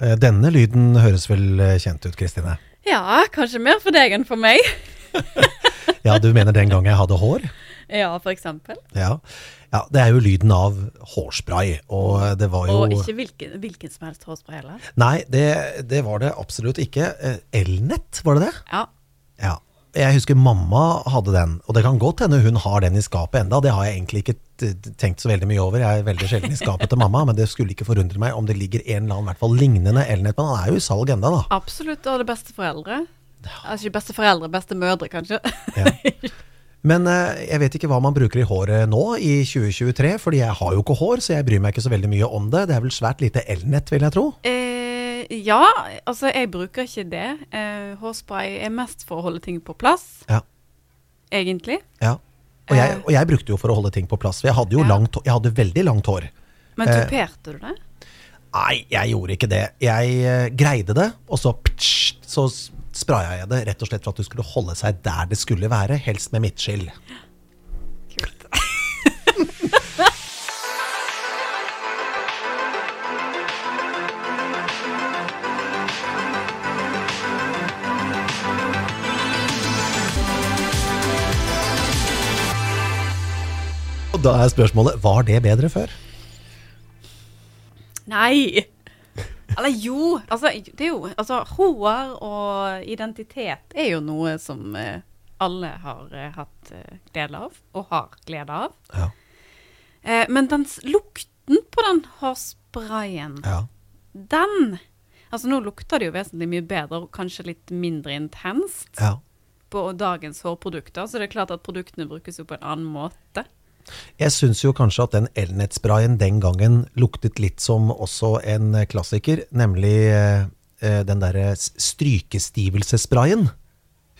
Eh, Denne lyden høres vel eh, kjent ut, Kristine? Ja, kanskje mer for deg enn for meg. Ja, du mener den gang jeg hadde hår? Ja, for eksempel. Ja. ja, det er jo lyden av hårspray, og det var jo Og ikke hvilken, hvilken som helst hårspray heller. Nei, det, det var det absolutt ikke. Eh, Elnett, var det det? Ja. Ja. Jeg husker mamma hadde den, og det kan godt hende hun har den i skapet enda. Det har jeg egentlig ikke tenkt så veldig mye over. Jeg er veldig sjelden i skapet til mamma, men det skulle ikke forundre meg om det ligger en eller annen, hvert fall lignende Elnett. Men han er jo i salg enda, da. Absolutt. Og det beste foreldre. Altså ikke beste foreldre, beste mødre, kanskje. Ja. Men eh, jeg vet ikke hva man bruker i håret nå i 2023, fordi jeg har jo ikke hår, så jeg bryr meg ikke så veldig mye om det. Det er vel svært lite Elnett, vil jeg tro. eh, ja, altså jeg bruker ikke det. Eh, hårspray er mest for å holde ting på plass, Ja. egentlig. ja. Og, jeg, og jeg brukte jo for å holde ting på plass, for jeg hadde jo Ja. langt, jeg hadde veldig langt hår. Men Eh, tuperte du det? Nei, jeg gjorde ikke det. Jeg eh, greide det, og så, ptsj, så spraya jeg det rett og slett for at det skulle holde seg der det skulle være, helst med midtskill. Kult. Da er spørsmålet, var det bedre før? Nei! Eller jo, altså, det er jo altså, Hår og identitet er jo noe som eh, alle har eh, hatt eh, glede av, og har glede av. Ja. Eh, men den lukten på den hårsprayen, ja. den Altså nå lukter det jo vesentlig mye bedre og kanskje litt mindre intenst ja. på dagens hårprodukter, så det er klart at produktene brukes jo på en annen måte. Jeg syns jo kanskje at den Elnett-sprayen den gangen luktet litt som også en klassiker, nemlig eh, eh, den derre s- strykestivelsessprayen.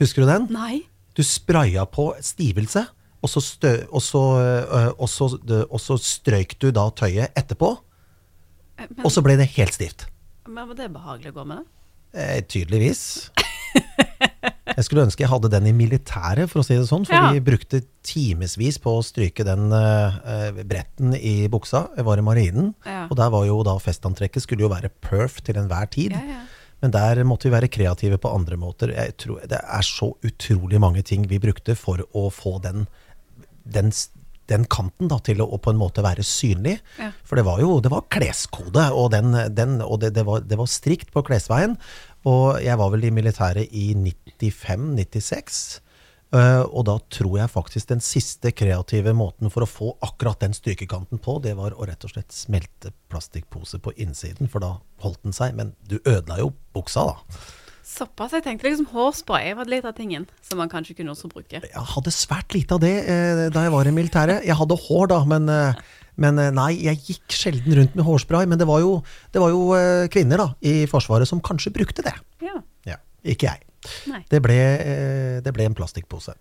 Husker du den? Nei. Du spraya på stivelse, og så, stø, og så, øh, og så, og så strøyk du da tøyet etterpå, Eh, Men, og så ble det helt stivt. men var det behagelig å gå med det? Eh, tydeligvis. Jeg skulle ønske jeg hadde den i militæret, for å si det sånn. For Ja. vi brukte timevis på å stryke den eh, bretten i buksa. Jeg var i marinen, Ja. og der var jo da festantrekket skulle jo være perf til enhver tid. Ja. Men der måtte vi være kreative på andre måter. Jeg tror, det er så utrolig mange ting vi brukte for å få den, den, den kanten da, til å på en måte være synlig. Ja. For det var jo det var kleskode, og, den, den, og det, det, var, det var strikt på klesveien. Og jeg var vel i militæret i 95-96. Uh, og da tror jeg faktisk den siste kreative måten for å få akkurat den strykekanten på, det var å rett og slett smelte plastikkpose på innsiden, for da holdt den seg. Men du ødela jo buksa, da. Såpass. Jeg tenkte liksom hårspray var litt av tingen som man kanskje kunne også bruke. Jeg hadde svært lite av det eh, da jeg var i militæret. Jeg hadde hår da, men, eh, men eh, nei, jeg gikk sjelden rundt med hårspray. Men det var jo, det var jo eh, kvinner da, i Forsvaret som kanskje brukte det. Ja. Ja, ikke jeg. Det ble, eh, det ble en plastikkpose.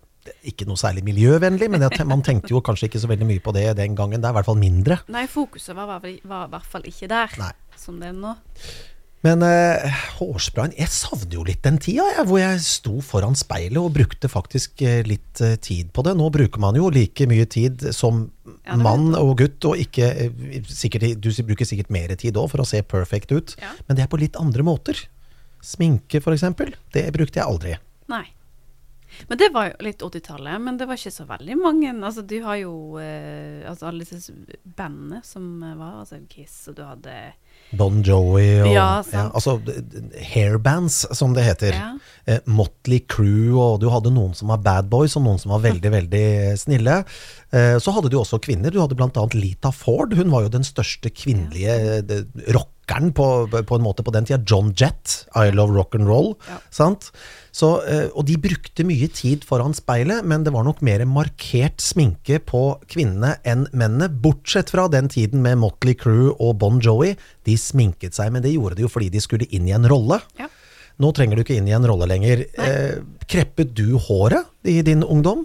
Ikke noe særlig miljøvennlig, men jeg, man tenkte jo kanskje ikke så veldig mye på det den gangen. Det er i hvert fall mindre. Nei, fokuset var i hvert fall ikke der, Nei. som det er nå. Men eh, hårsprayen Jeg savner jo litt den tida jeg, hvor jeg sto foran speilet og brukte faktisk eh, litt eh, tid på det. Nå bruker man jo like mye tid som Ja, mann og gutt, og ikke eh, sikkert, Du bruker sikkert mer tid òg for å se perfect ut, Ja. men det er på litt andre måter. Sminke, eksempel. Det brukte jeg aldri. Nei. Men det var jo litt 80-tallet, men det var ikke så veldig mange. Altså, du har jo eh, altså, alle disse bandene som eh, var, altså Kiss, og du hadde Bon Jovi og Ja, ja, altså, hairbands, som det heter. Ja. Eh, Motley Crew, og du hadde noen som var bad boys, og noen som var veldig, veldig snille. Eh, så hadde du også kvinner. Du hadde annet Lita Ford. Hun var jo den største kvinnelige eh, rockeren på, på en måte på den tida. John Jett, I Love Rock and Roll. Ja. Sant? Så, eh, og de brukte mye tid foran speilet, men det var nok mer markert sminke på kvinnene enn mennene, bortsett fra den tiden med Motley Crew og Bon Jovi. De sminket seg, men det gjorde de jo fordi de skulle inn i en rolle. Ja. Nå trenger du ikke inn i en rolle lenger. Eh, kreppet du håret i din ungdom?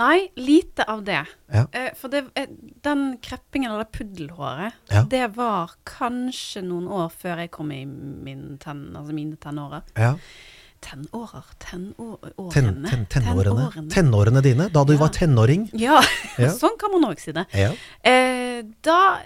Nei, lite av det. Ja. Eh, for det, eh, den kreppingen, eller puddelhåret, Ja. det var kanskje noen år før jeg kom i min ten, altså mine tenårer. Ja. Tenårer? Tenårene? Ten, ten, tenårene. tenårene dine, da du var tenåring. Ja, Ja. sånn kan man òg si det. Ja. Eh, da,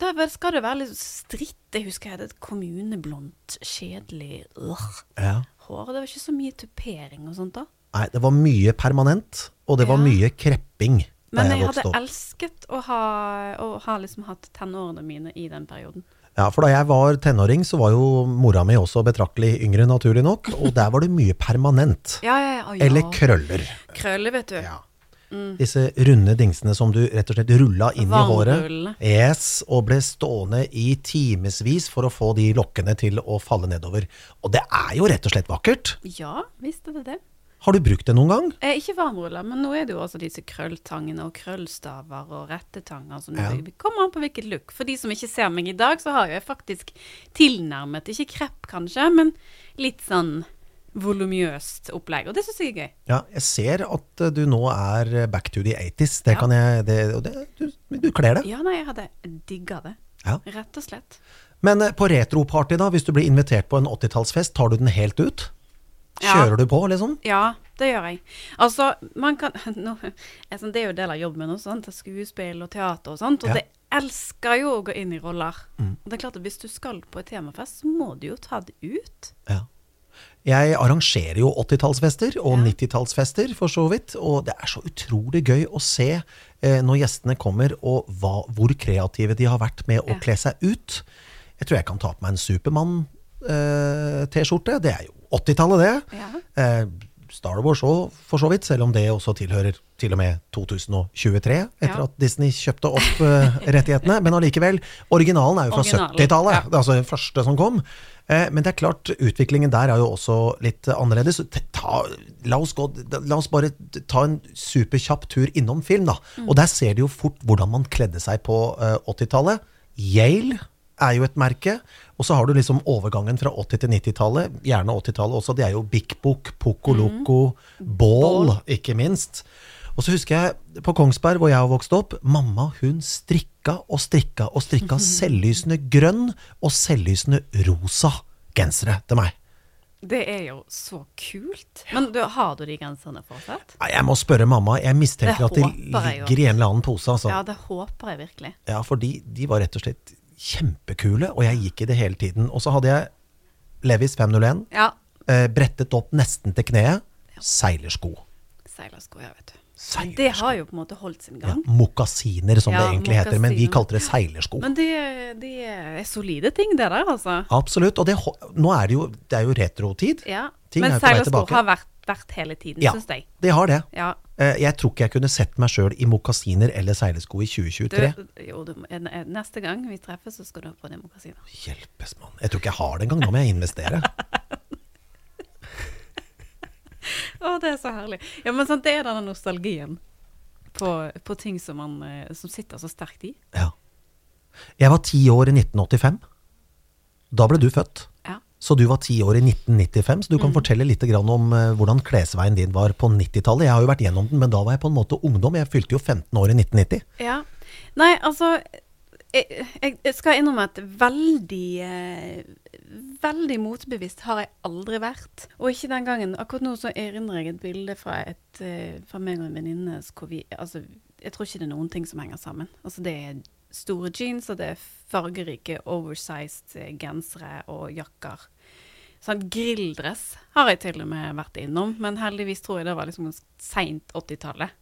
da skal det være litt stritt. Jeg husker jeg hadde et kommuneblondt, kjedelig øh, Ja. hår. Det var ikke så mye tupering og sånt da. Nei, det var mye permanent, og det var Ja. mye krepping Men jeg jeg hadde opp. elsket å ha, å ha liksom hatt tenårene mine i den perioden. Ja, for da jeg var tenåring, så var jo mora mi også betraktelig yngre, naturlig nok, og der var det mye permanent. Ja, ja, ja. Eller krøller. Krøller, vet du. Ja. Disse runde dingsene som du rett og slett rulla inn i håret. Yes, og ble stående i timevis for å få de lokkene til å falle nedover. Og det er jo rett og slett vakkert. Ja, visst er det det. Har du brukt det noen gang? Eh, ikke varmruller, men nå er det jo også disse krølltangene og krøllstaver og rettetanger. Som Ja. kommer an på hvilket look. For de som ikke ser meg i dag, så har jeg faktisk tilnærmet, ikke krepp kanskje, men litt sånn volumiøst opplegg. Og det syns jeg er gøy. Ja, jeg ser at eh, du nå er back to the 80s. Det Ja. kan jeg det, det, du, du kler det. Ja, nei, jeg hadde digga det. Ja. Rett og slett. Men eh, på retroparty, da, hvis du blir invitert på en 80-tallsfest, tar du den helt ut? Ja. Kjører du på, liksom? Ja, det gjør jeg. Altså, man kan nå, sånn, Det er jo en del av jobben min også, skuespill og teater og sånt. Og Ja. det elsker jo å gå inn i roller. Mm. Og det er klart at hvis du skal på et temafest, så må du jo ta det ut. Ja. Jeg arrangerer jo 80-tallsfester og Ja. 90-tallsfester, for så vidt. Og det er så utrolig gøy å se eh, når gjestene kommer, og hva, hvor kreative de har vært med å Ja. kle seg ut. Jeg tror jeg kan ta på meg en Supermann-T-skjorte. det er jo 80-tallet, det. Ja. Eh, Star Wars òg, for så vidt, selv om det også tilhører til og med 2023, etter Ja. at Disney kjøpte opp eh, rettighetene. Men allikevel, originalen er jo fra 70-tallet, ja. altså den første som kom. Eh, men det er klart, utviklingen der er jo også litt eh, annerledes. Ta, la, oss gå, la oss bare ta en superkjapp tur innom film, da. Mm. Og der ser de jo fort hvordan man kledde seg på eh, 80-tallet. Yale er jo et merke. Og så har du liksom overgangen fra 80- til 90-tallet, gjerne 80-tallet også. Det er jo Bik Bok, Poco Loco, Bål, ikke minst. Og så husker jeg på Kongsberg, hvor jeg har vokst opp, mamma hun strikka og strikka og strikka selvlysende grønn og selvlysende rosa gensere til meg. Det er jo så kult. Men du, har du de genserne fortsatt? Nei, Jeg må spørre mamma. Jeg mistenker at de ligger i en eller annen pose. Altså. Ja, det håper jeg virkelig. Ja, for de, de var rett og slett kjempekule, og jeg gikk i det hele tiden. Og så hadde jeg Levis 501, Ja. eh, brettet opp nesten til kneet. Seilersko. Seilersko, ja, vet du. Seilersko. det har jo på en måte holdt sin Ja, gang. Mokasiner, som Ja, det egentlig heter, men vi kalte det seilersko. Men det, det er solide ting, det der, altså. Absolutt. Og det, nå er det jo, det er jo retrotid. Ja. Ting Men er seilersko har vært, vært hele tiden, Ja, syns jeg. det har det. Ja. Eh, Jeg tror ikke jeg kunne sett meg sjøl i mokasiner eller seilesko i Du, 2023. jo, du, en- en- neste gang vi treffes, så skal du ha på deg mokasiner. Hjelpes, mann. Jeg tror ikke jeg har det engang. Nå må jeg investere. Å, det er så herlig. Ja, men sant, det er denne nostalgien på, på ting som, man, eh, som sitter så sterkt i. Ja. Jeg var ti år i 1985. Da ble du født. Så du var ti år i 1995, så du kan fortelle litt om eh, hvordan klesveien din var på 90-tallet. Jeg har jo vært gjennom den, men da var jeg på en måte ungdom. Jeg fylte jo 15 år i 1990. Ja. Nei, altså jeg, jeg jeg skal innrømme at veldig eh, Veldig motbevisst har jeg aldri vært. Og ikke den gangen. Akkurat nå så erindrer jeg et bilde fra, et, eh, fra meg og en venninne hvor vi Altså, jeg tror ikke det er noen ting som henger sammen. Altså, det er store jeans, og det er fargerike oversized eh, gensere og jakker. Sånn grilldress har jeg til og med vært innom, men heldigvis tror jeg det var liksom seint 80-tallet.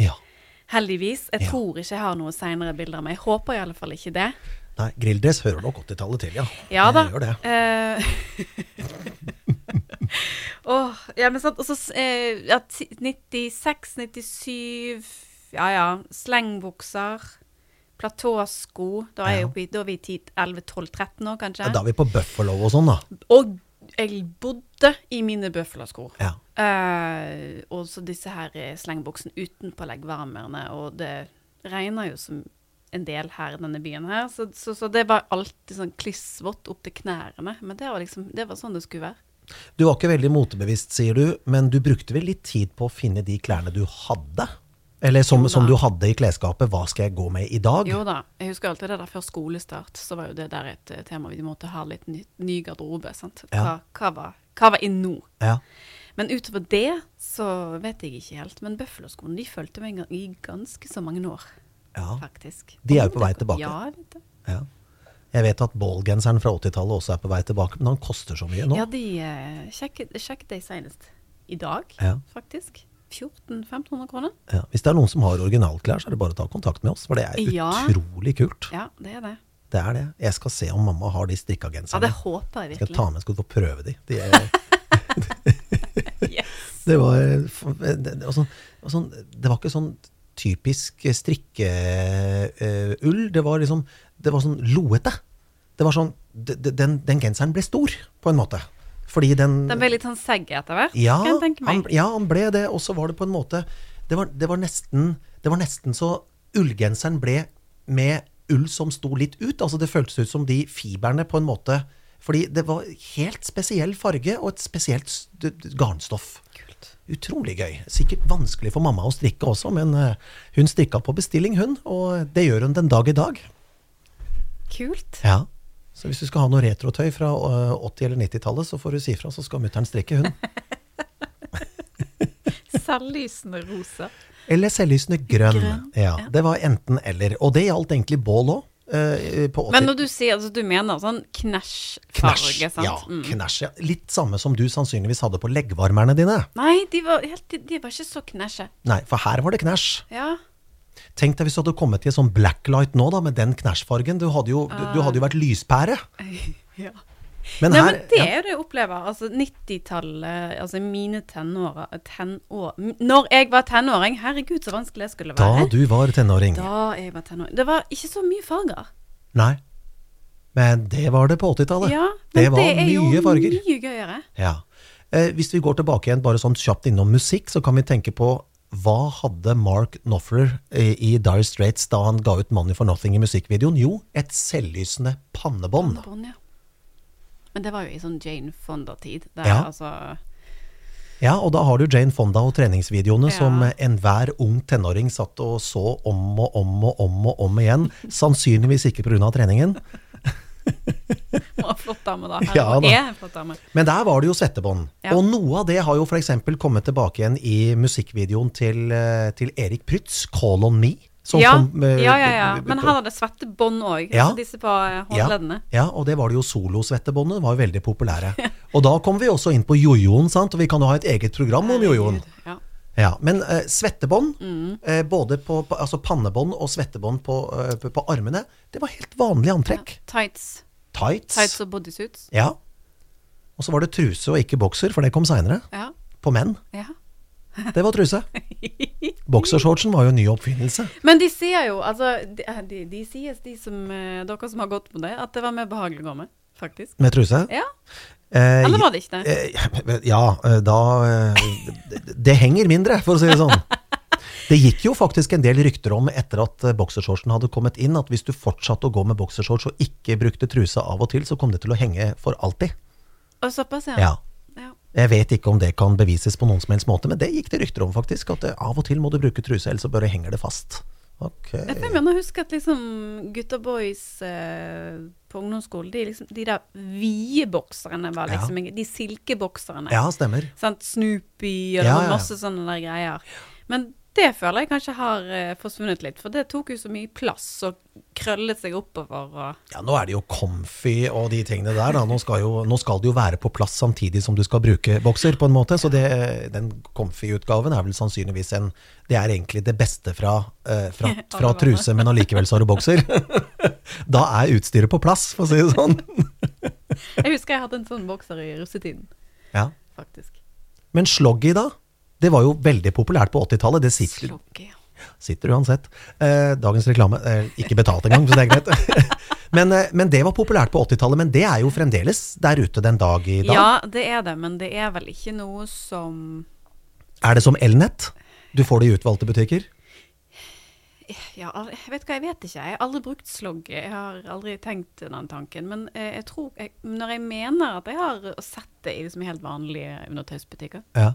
Ja. Heldigvis. Jeg Ja. tror ikke jeg har noen seinere bilder av meg. Jeg håper i alle fall ikke det. Nei, grilldress hører nok 80-tallet til, ja. Ja da. Jeg gjør det. Eh, Åh, ja, men sant, og så eh, ja, 96, 97 Ja ja. Slengbukser. Platåsko. Da er Ja. oppe Da er vi i 11, 12, 13 år, kanskje. Ja, da er vi på Buffalo og sånn, da. Og jeg bodde i mine bøffelsko. Ja. Eh, og så disse her slengbuksene utenpå leggvarmerne, og det regner jo som en del her i denne byen her, så, så, så det var alltid sånn klissvått opp til knærne. Men det var liksom, det var sånn det skulle være. Du var ikke veldig motebevisst, sier du, men du brukte vel litt tid på å finne de klærne du hadde? Eller som, som du hadde i klesskapet, hva skal jeg gå med i dag? Jo da, jeg husker alltid det der før skolestart, så var jo det der et eh, tema. Vi måtte ha litt ny, ny garderobe, sant. Hva, hva, var, hva var inn nå? Ja. Men utover det så vet jeg ikke helt. Men bøffeloskoene de fulgte meg i ganske så mange år. Ja. faktisk. De er jo på vei tilbake. Ja, jeg vet det. Ja. Jeg vet at ballgenseren fra 80-tallet også er på vei tilbake, men han koster så mye nå. Ja, de eh, sjekket, sjekket de senest i dag, Ja. faktisk. 1400-1500 kroner. Ja. Hvis det er noen som har originalklær, så er det bare å ta kontakt med oss, for det er Ja. utrolig kult. Ja, det er det. Det er det. Jeg skal se om mamma har de strikka Ja, genserne. det håper jeg skal virkelig. ta med, skal du få prøve de. de er, Yes. det, var, var sånn, det var sånn Det var ikke sånn typisk strikkeull. det var liksom Det var sånn loete. Det var sånn den, den genseren ble stor, på en måte. Fordi den Den ble litt sånn segg etter hvert, Ja, kan jeg tenke meg. han, ja, han ble det. Og så var det på en måte Det var, det var, nesten, det var nesten så ullgenseren ble med ull som sto litt ut. Altså Det føltes ut som de fiberne på en måte Fordi det var helt spesiell farge og et spesielt garnstoff. Kult. Utrolig gøy. Sikkert vanskelig for mamma å strikke også, men eh, hun strikka på bestilling, hun. Og det gjør hun den dag i dag. Kult. Ja. Så hvis du skal ha noe retrotøy fra eh, 80- eller 90-tallet, så får du si ifra, så skal mutter'n strikke, hun. Selvlysende rosa. Eller selvlysende grønn. Grønn, Ja, ja. Det var enten eller. Og det gjaldt egentlig bål òg. Uh, Men når du sier altså, du mener sånn knæsj-farge, sant? Ja, Mm. knæsj. Ja. Litt samme som du sannsynligvis hadde på leggvarmerne dine. Nei, de var, helt, de var ikke så knæsje. Nei, for her var det knæsj. Ja. Tenk deg hvis du hadde kommet i en sånn blacklight nå, da, med den knæsjfargen. Du hadde jo, du, du hadde jo vært lyspære. ja. Men Nei, her men det ja, er jo det jeg opplever. Altså 90-tallet, altså mine tenåra tenår, Når jeg var tenåring, herregud så vanskelig det skulle være. Da du var tenåring. Da jeg var tenåring. Det var ikke så mye farger. Nei. Men det var det på 80-tallet. Ja, det var jo mye farger. Det er jo mye gøyere. Ja. Eh, hvis vi går tilbake igjen bare sånn kjapt innom musikk, så kan vi tenke på hva hadde Mark Knopfler eh, i Dire Straits da han ga ut 'Money for Nothing' i musikkvideoen? Jo, et selvlysende pannebånd. pannebånd ja. Men det var jo i sånn Jane Fonda-tid. Ja. altså Ja, og da har du Jane Fonda og treningsvideoene Ja. som enhver ung tenåring satt og så om og om og om og om igjen. Sannsynligvis ikke pga. treningen. Hun var flott dame, da. Ja, da. er en flott dame. Men der var det jo svettebånd. Ja. Og noe av det har jo f.eks. kommet tilbake igjen i musikkvideoen til, eh, til Erik Prytz, 'Call on Me'. som Ja, kom, uh, ja, ja, ja. Men han hadde svettebånd òg. Ja. Altså disse på eh, håndleddene. Ja, og det var det jo solosvettebåndet, var jo veldig populære. Og da kom vi også inn på jojoen, sant, og vi kan jo ha et eget program om jojoen. Ja. Ja, men uh, svettebånd, Mm. uh, både på, på altså pannebånd og svettebånd på, uh, på, armene, det var helt vanlig antrekk. Tights. Tights. Tights og bodysuits. Ja. Og så var det truse og ikke bokser, for det kom seinere. Ja. På menn. ja. Det var truse. Boksershortsen var jo en ny oppfinnelse. Men de sier jo, altså De, de, de sies, de som Dere som har gått på det, at det var mer behagelig å gå med. Faktisk. Med truse. Ja. Eh, Eller var det ikke det? Eh, Ja, eh, da det, det henger mindre, for å si det sånn. Det gikk jo faktisk en del rykter om etter at boksershortsen hadde kommet inn, at hvis du fortsatte å gå med boksershorts og ikke brukte trusa av og til, så kom det til å henge for alltid. Og såpass, ja. Ja. ja. Jeg vet ikke om det kan bevises på noen som helst måte, men det gikk det rykter om faktisk, at av og til må du bruke truse, ellers så bare henger det fast. Okay. Jeg mener å huske at liksom gutta boys eh, på ungdomsskolen, de, liksom, de der vide bokserne var Ja. liksom De silkebokserne. Ja, stemmer. Sant? Snoopy og Ja, det ja, ja. masse sånne der greier. Men det føler jeg kanskje har eh, forsvunnet litt, for det tok jo så mye plass og krøllet seg oppover og Ja, nå er det jo comfy og de tingene der. Nå, skal jo, nå skal det jo være på plass samtidig som du skal bruke bokser, på en måte. Så det, den comfy-utgaven er vel sannsynligvis en Det er egentlig det beste fra, eh, fra, fra truse, men allikevel så har du bokser. da er utstyret på plass, for å si det sånn. Jeg husker jeg hadde en sånn bokser i russetiden, Ja. faktisk. Men sloggy, da? Det var jo veldig populært på 80-tallet. Det sitter, sitter uansett. Eh, dagens reklame. Eh, ikke betalt engang, så det er greit. men, eh, men det var populært på 80-tallet. Men det er jo fremdeles der ute den dag i dag. Ja, det er det, men det er vel ikke noe som Er det som Elnett? Du får det i utvalgte butikker? Ja, jeg vet hva, jeg vet ikke. Jeg har aldri brukt slogg. Jeg har aldri tenkt den tanken. Men eh, jeg tror jeg, Når jeg mener at jeg har sett det i liksom helt vanlige undertøysbutikker, Ja.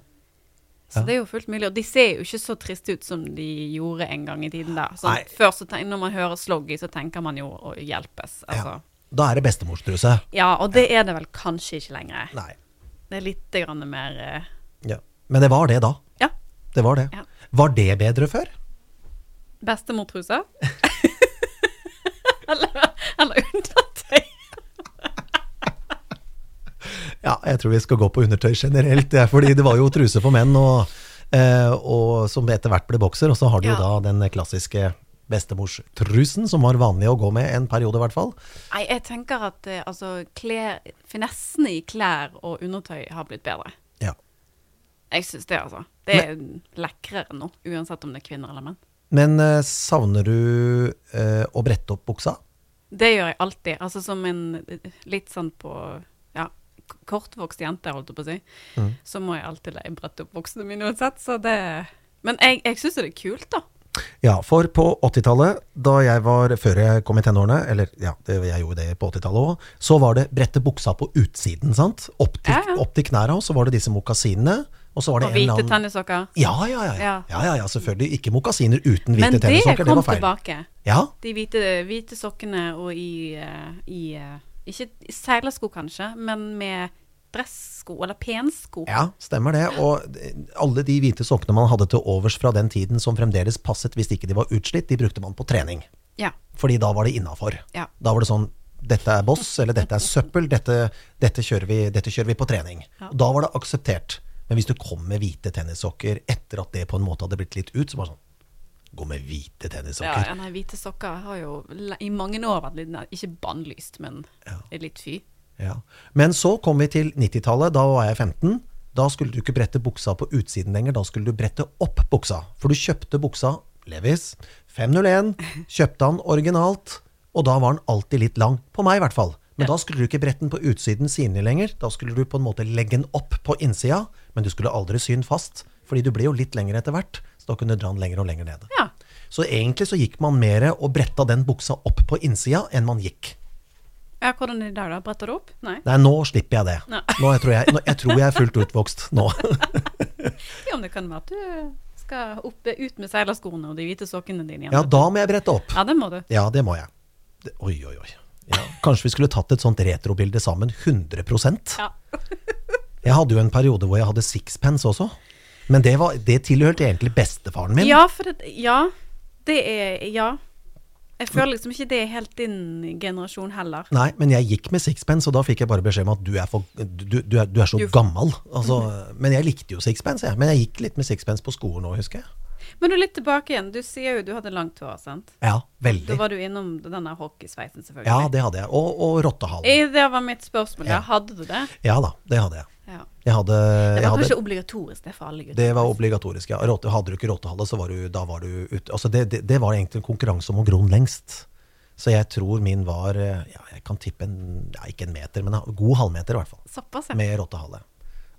Så Ja. det er jo fullt mulig. Og de ser jo ikke så triste ut som de gjorde en gang i tiden da. Sånn, før så tenk, når man hører sloggy, så tenker man jo å hjelpes. Altså. Da er det bestemorstruse. Ja. og det er det vel kanskje ikke lenger. Nei. Det er litt grann mer uh... Ja. Men det var det da. Ja. Det var det. Ja. Var det bedre før? Bestemortruse? eller, eller undertøy? Ja, jeg tror vi skal gå på undertøy generelt, det er fordi det var jo truse for menn, og, eh, og som etter hvert ble bokser. Og så har du jo Ja. da den klassiske bestemorstrusen, som var vanlig å gå med en periode, i hvert fall. Nei, jeg tenker at eh, altså, klær, finessene i klær og undertøy har blitt bedre. Ja. Jeg syns det, altså. Det er lekrere nå, uansett om det er kvinner eller menn. Men eh, savner du eh, å brette opp buksa? Det gjør jeg alltid. Altså som en litt sånn på ja, kortvokst jente, holdt jeg på å si. Mm. Så må jeg alltid leie brette opp voksne mine uansett, så det Men jeg, jeg syns det er kult, da. Ja, for på 80-tallet, da jeg var før jeg kom i tenårene, eller ja, det, jeg gjorde det på 80-tallet òg, så var det brette buksa på utsiden, sant? Opp til, Ja, ja. opp til knæra, og så var det disse mokasinene. Og så var det Og hvite annen tennissokker. ja, ja, ja, ja. Ja. selvfølgelig. Ikke mokasiner uten hvite Men det tennissokker, det kom var feil. tilbake. Ja, De hvite, hvite sokkene og i, eh, i eh, Ikke seilersko, kanskje, men med dressko eller pensko. ja, stemmer det. Og alle de hvite sokkene man hadde til overs fra den tiden som fremdeles passet hvis ikke de var utslitt, de brukte man på trening. Ja. Fordi da var det innafor. Ja. Da var det sånn dette er boss, eller dette er søppel, dette, dette, kjører, vi, dette kjører vi på trening. Ja. Da var det akseptert. Men hvis du kom med hvite tennissokker etter at det på en måte hadde blitt litt ut, så bare sånn Gå med hvite tennissokker. ja, nei, hvite sokker har jo i mange år vært litt Ikke bannlyst, men litt fy. Ja. Men så kom vi til 90-tallet. Da var jeg 15. Da skulle du ikke brette buksa på utsiden lenger, da skulle du brette opp buksa. For du kjøpte buksa Levis 501, kjøpte den originalt, og da var den alltid litt lang. På meg i hvert fall. Men da skulle du ikke brette den på utsiden sidene lenger. Da skulle du på en måte legge den opp på innsida, men du skulle aldri sy den fast. Fordi du ble jo litt lengre etter hvert, så da kunne du dra den lenger og lenger ned. Ja. Så egentlig så gikk man mer og bretta den buksa opp på innsida enn man gikk. ja, hvordan det der, da? Bretter du opp? Nei. Nei, nå slipper jeg det. Nå jeg tror jeg, nå, jeg tror jeg er fullt utvokst nå. Ja, men det kan være at du skal opp, ut med seilerskoene og de hvite sokkene dine igjen. Ja, da må jeg brette opp. Ja, det må du. Ja, det må jeg. Det, oi, oi, oi. Ja, kanskje vi skulle tatt et sånt retrobilde sammen. 100% Ja. Jeg hadde jo en periode hvor jeg hadde sixpence også. Men det, var, det tilhørte egentlig bestefaren min. Ja, for det Ja. Det er Ja. Jeg føler liksom ikke det er helt din generasjon heller. Nei, men jeg gikk med sixpence, og da fikk jeg bare beskjed om at du er, for, du, du er, du er så Du- gammel. Altså, men jeg likte jo sixpence, jeg. Men jeg gikk litt med sixpence på skolen òg, husker jeg. Men du er litt tilbake igjen. Du sier jo du hadde langt hår, sant? Ja, veldig. Da var du innom den der hockeysveisen, selvfølgelig. Ja, det hadde jeg. Og, og rottehalen. Eh, Det var mitt spørsmål. Ja. Hadde du det? Ja da, det hadde jeg. Ja. Hadde, Det var hadde kanskje obligatorisk det for alle gutter? Det var obligatorisk, ja. Hadde du ikke råtehale, så var du, da var du ute. Altså det, det, det var egentlig en konkurranse om å gro den lengst. Så jeg tror min var eh, ja, Jeg kan tippe en, ja, ikke en meter, men en god halvmeter i hvert fall. Såpass, ja. Med råtehale.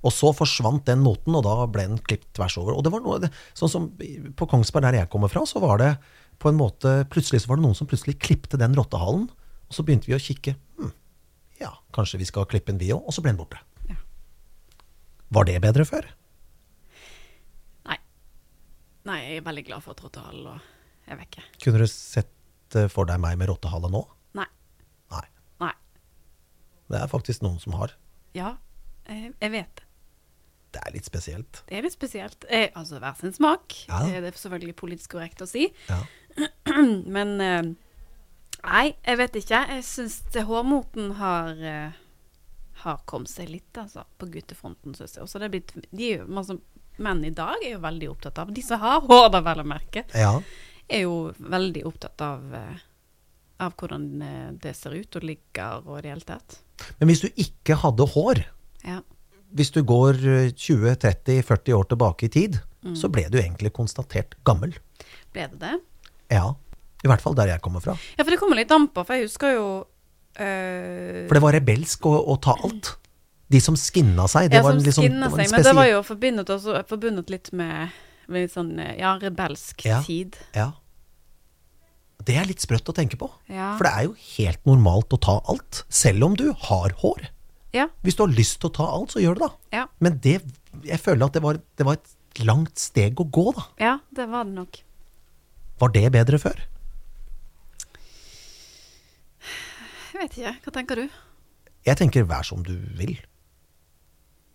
Og så forsvant den moten, og da ble den klippet tvers over. Og det var noe, sånn som på Kongsberg, der jeg kommer fra, så var det på en måte Plutselig så var det noen som plutselig klippte den rottehalen. Og så begynte vi å kikke. Hm, ja, kanskje vi skal klippe en vi òg? Og så ble den borte. Var det bedre før? Nei. Nei, jeg er veldig glad for at og jeg er vekke. Kunne du sett eh, for deg meg med rottehale nå? Nei. Nei. Nei. Det er faktisk noen som har. Ja, jeg, jeg vet det. Det er litt spesielt. Det er litt spesielt. Eh, altså hver sin smak. Ja. Eh, Det er selvfølgelig politisk korrekt å si. Ja. Men eh, Nei, jeg vet ikke. Jeg syns hårmoten har eh, har kommet seg litt, altså, på guttefronten, syns jeg. Også det er blitt, de er jo, masse menn i dag er jo veldig opptatt av De som har hår, da, vel å merke, ja. er jo veldig opptatt av eh, av hvordan eh, det ser ut og ligger og i det hele tatt. Men hvis du ikke hadde hår, Ja. hvis du går eh, 20-30-40 år tilbake i tid, Mm. så ble du egentlig konstatert gammel. Ble det det? Ja. I hvert fall der jeg kommer fra. Ja, for det kommer litt an på, for jeg husker jo eh, For det var rebelsk å, å ta alt. De som skinna seg, det ja, var som liksom var seg. Men det var jo forbundet, også, forbundet litt med, med litt sånn eh, ja, rebelsk Ja. tid. Ja. Det er litt sprøtt å tenke på. Ja. For det er jo helt normalt å ta alt, selv om du har hår. Ja. Hvis du har lyst til å ta alt, så gjør det da. Ja. Men det, jeg føler at det var, det var et langt steg å gå, da. ja, det var det nok. Var det bedre før? Jeg vet ikke. Hva tenker du? Jeg tenker vær som du vil.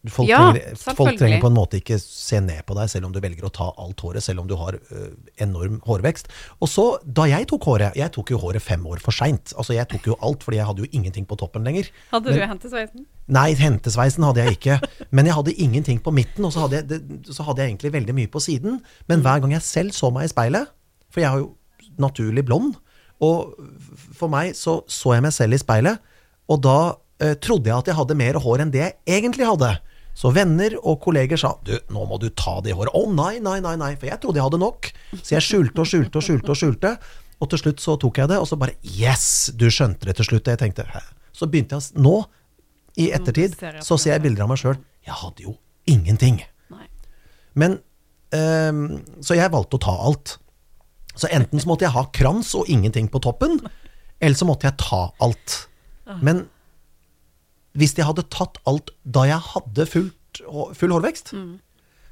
Folk, Ja, trenger, folk trenger på en måte ikke se ned på deg, selv om du velger å ta alt håret, selv om du har ø, enorm hårvekst. Og så, da jeg tok håret Jeg tok jo håret fem år for seint. Altså, jeg tok jo alt, fordi jeg hadde jo ingenting på toppen lenger. Hadde du hentesveisen? Nei, hentesveisen hadde jeg ikke. Men jeg hadde ingenting på midten, og så hadde, jeg, det, så hadde jeg egentlig veldig mye på siden. Men hver gang jeg selv så meg i speilet, for jeg har jo naturlig blond, og for meg så så jeg meg selv i speilet, og da eh, trodde jeg at jeg hadde mer hår enn det jeg egentlig hadde. Så venner og kolleger sa du, nå må du ta det håret. Å nei, nei, nei, nei, for jeg trodde jeg hadde nok. Så jeg skjulte og skjulte og skjulte og skjulte. Og til slutt så tok jeg det, og så bare yes, du skjønte det til slutt. Og jeg tenkte hæ? Så begynte jeg Nå, i ettertid, så ser jeg bilder av meg sjøl. Jeg hadde jo ingenting. Men eh, Så jeg valgte å ta alt. Så enten så måtte jeg ha krans og ingenting på toppen, eller så måtte jeg ta alt. Men hvis jeg hadde tatt alt da jeg hadde fullt, full hårvekst,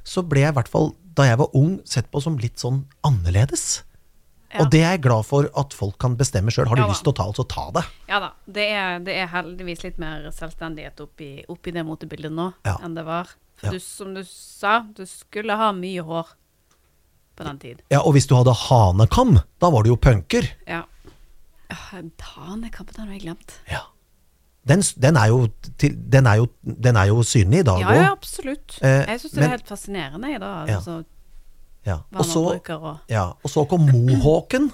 så ble jeg i hvert fall da jeg var ung, sett på som litt sånn annerledes. Ja. Og det er jeg glad for at folk kan bestemme sjøl. Har du Ja lyst til å ta alt, så ta det. Ja da. Det er, det er heldigvis litt mer selvstendighet oppi, oppi det motebildet nå Ja. enn det var. Du, som du sa, du skulle ha mye hår på den tid. Ja, Og hvis du hadde hanekam, da var du jo punker. Ja. Hanekam, den har jeg glemt. Ja. Den, den, er jo den, er jo, den er jo synlig i dag Ja, òg. ja, absolutt. Eh, jeg syns det men- er helt fascinerende, da. Ja. Altså, Ja. Og så bruker og Ja, og så kom mohawken.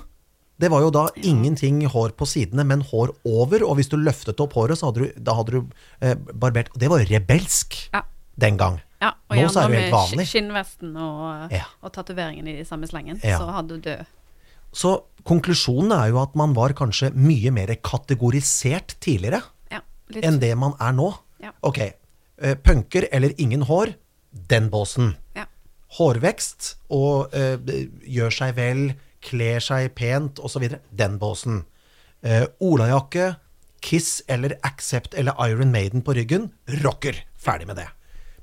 Det var jo da ingenting hår på sidene, men hår over. Og hvis du løftet opp håret, så hadde du, da hadde du eh, barbert Og det var jo rebelsk Ja. den gang. Ja, og Nå er gjerne med skinnvesten og, Ja. og tatoveringen i samme slengen. Ja. Så hadde du død. Så konklusjonen er jo at man var kanskje mye mer kategorisert tidligere Ja, enn det man er nå. Ja. Ok, uh, punker eller ingen hår, den båsen. Ja. Hårvekst og uh, gjør seg vel, kler seg pent osv. Den båsen. Uh, olajakke, Kiss eller Accept eller Iron Maiden på ryggen. Rocker! Ferdig med det.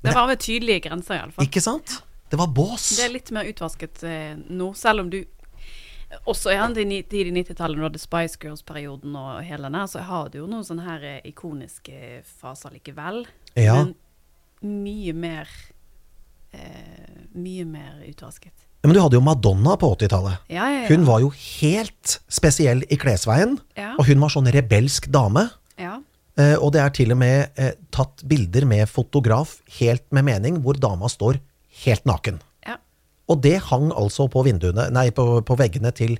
Det var ved tydelige grenser, iallfall. Ikke sant? Det var bås. Det er litt mer utvasket eh, nå, selv om du også ja, det ni- 90-tallet, når du hadde Spice Girls-perioden og hele den her, så har du jo noen sånne her eh, ikoniske faser likevel. Ja. Men mye mer eh, Mye mer utvasket. Ja, Men du hadde jo Madonna på 80-tallet. Ja, ja, ja. Hun var jo helt spesiell i klesveien. Ja. Og hun var sånn rebelsk dame. Ja. Eh, og det er til og med eh, tatt bilder med fotograf helt med mening, hvor dama står helt naken. ja. Og det hang altså på vinduene, nei, på, på veggene til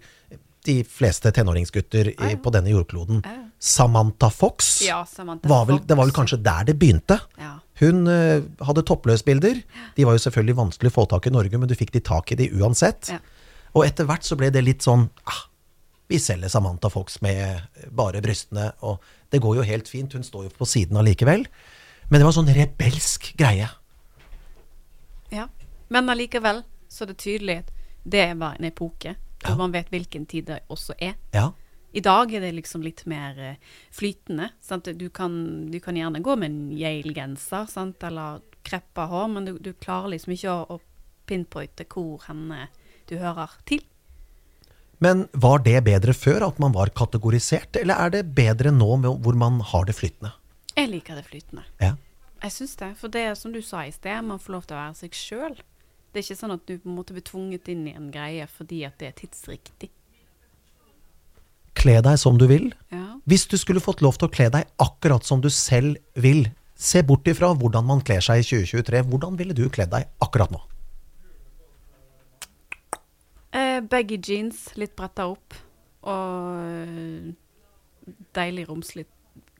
de fleste tenåringsgutter i, på denne jordkloden. Ja. Samantha Fox Ja, Samantha var vel, det var vel kanskje der det begynte. Ja. Hun uh, hadde toppløsbilder. De var jo selvfølgelig vanskelig å få tak i i Norge, men du fikk de tak i de uansett. Ja. Og etter hvert så ble det litt sånn ah, Vi selger Samantha Fox med bare brystene, og det går jo helt fint. Hun står jo på siden allikevel. Men det var sånn rebelsk greie. Ja. Men allikevel så er det tydelig at det var en epoke hvor Ja. man vet hvilken tid det også er. Ja. I dag er det liksom litt mer eh, flytende. Sant? Du, kan, du kan gjerne gå med en Yale-genser eller kreppa hår, men du, du klarer liksom ikke å, å pinpointe hvor henne du hører til. Men var det bedre før, at man var kategorisert, eller er det bedre nå med, hvor man har det flytende? Jeg liker det flytende. Ja. Jeg syns det. For det er som du sa i sted, man får lov til å være seg sjøl. Det er ikke sånn at du på en måte blir tvunget inn i en greie fordi at det er tidsriktig. Kle deg som du vil. Ja. Hvis du skulle fått lov til å kle deg akkurat som du selv vil, se bort ifra hvordan man kler seg i 2023, hvordan ville du kledd deg akkurat nå? Eh, baggy jeans, litt bretta opp. Og deilig romslig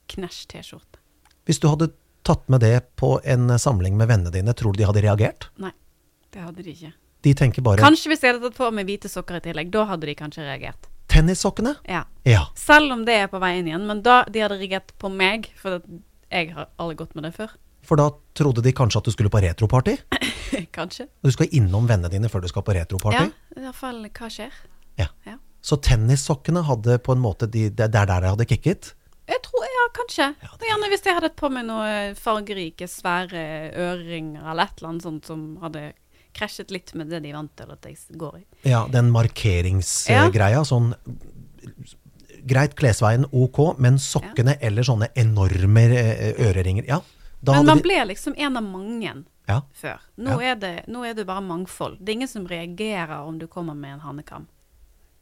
knæsj T-skjorte. Hvis du hadde tatt med det på en samling med vennene dine, tror du de hadde reagert? Nei, det hadde de ikke. De tenker bare Kanskje hvis jeg hadde tatt på meg hvite sokker i tillegg. Da hadde de kanskje reagert. tennissokkene? Ja. Ja. Selv om det er på vei inn igjen. Men da de hadde reagert på meg, for jeg har aldri gått med det før. For da trodde de kanskje at du skulle på retroparty? kanskje. Og du skal innom vennene dine før du skal på retroparty? Ja, i hvert fall hva skjer. Ja. Ja. Så tennissokkene hadde på en måte de, Det er der de hadde kicket? Jeg tror, ja, kanskje. Ja, Gjerne hvis jeg hadde på meg noen fargerike, svære øreringer eller et eller annet sånt som hadde krasjet litt med det de vant til at jeg går i. Ja, den markeringsgreia. Sånn greit, klesveien ok, men sokkene eller sånne enorme eh, øreringer Ja, Men man de- ble liksom en av mange Ja. før. Nå, er det, nå er det bare mangfold. Det er ingen som reagerer om du kommer med en hannekam.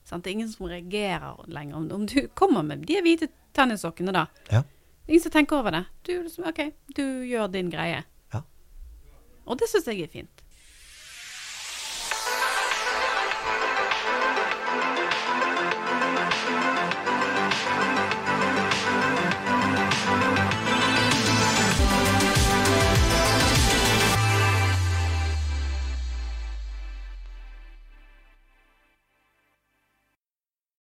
Sant? Det er ingen som reagerer lenger om, om du kommer med de hvite tennissokkene, da. Ja. Ingen som tenker over det. Du, liksom, OK, du gjør din greie. Ja. Og det syns jeg er fint.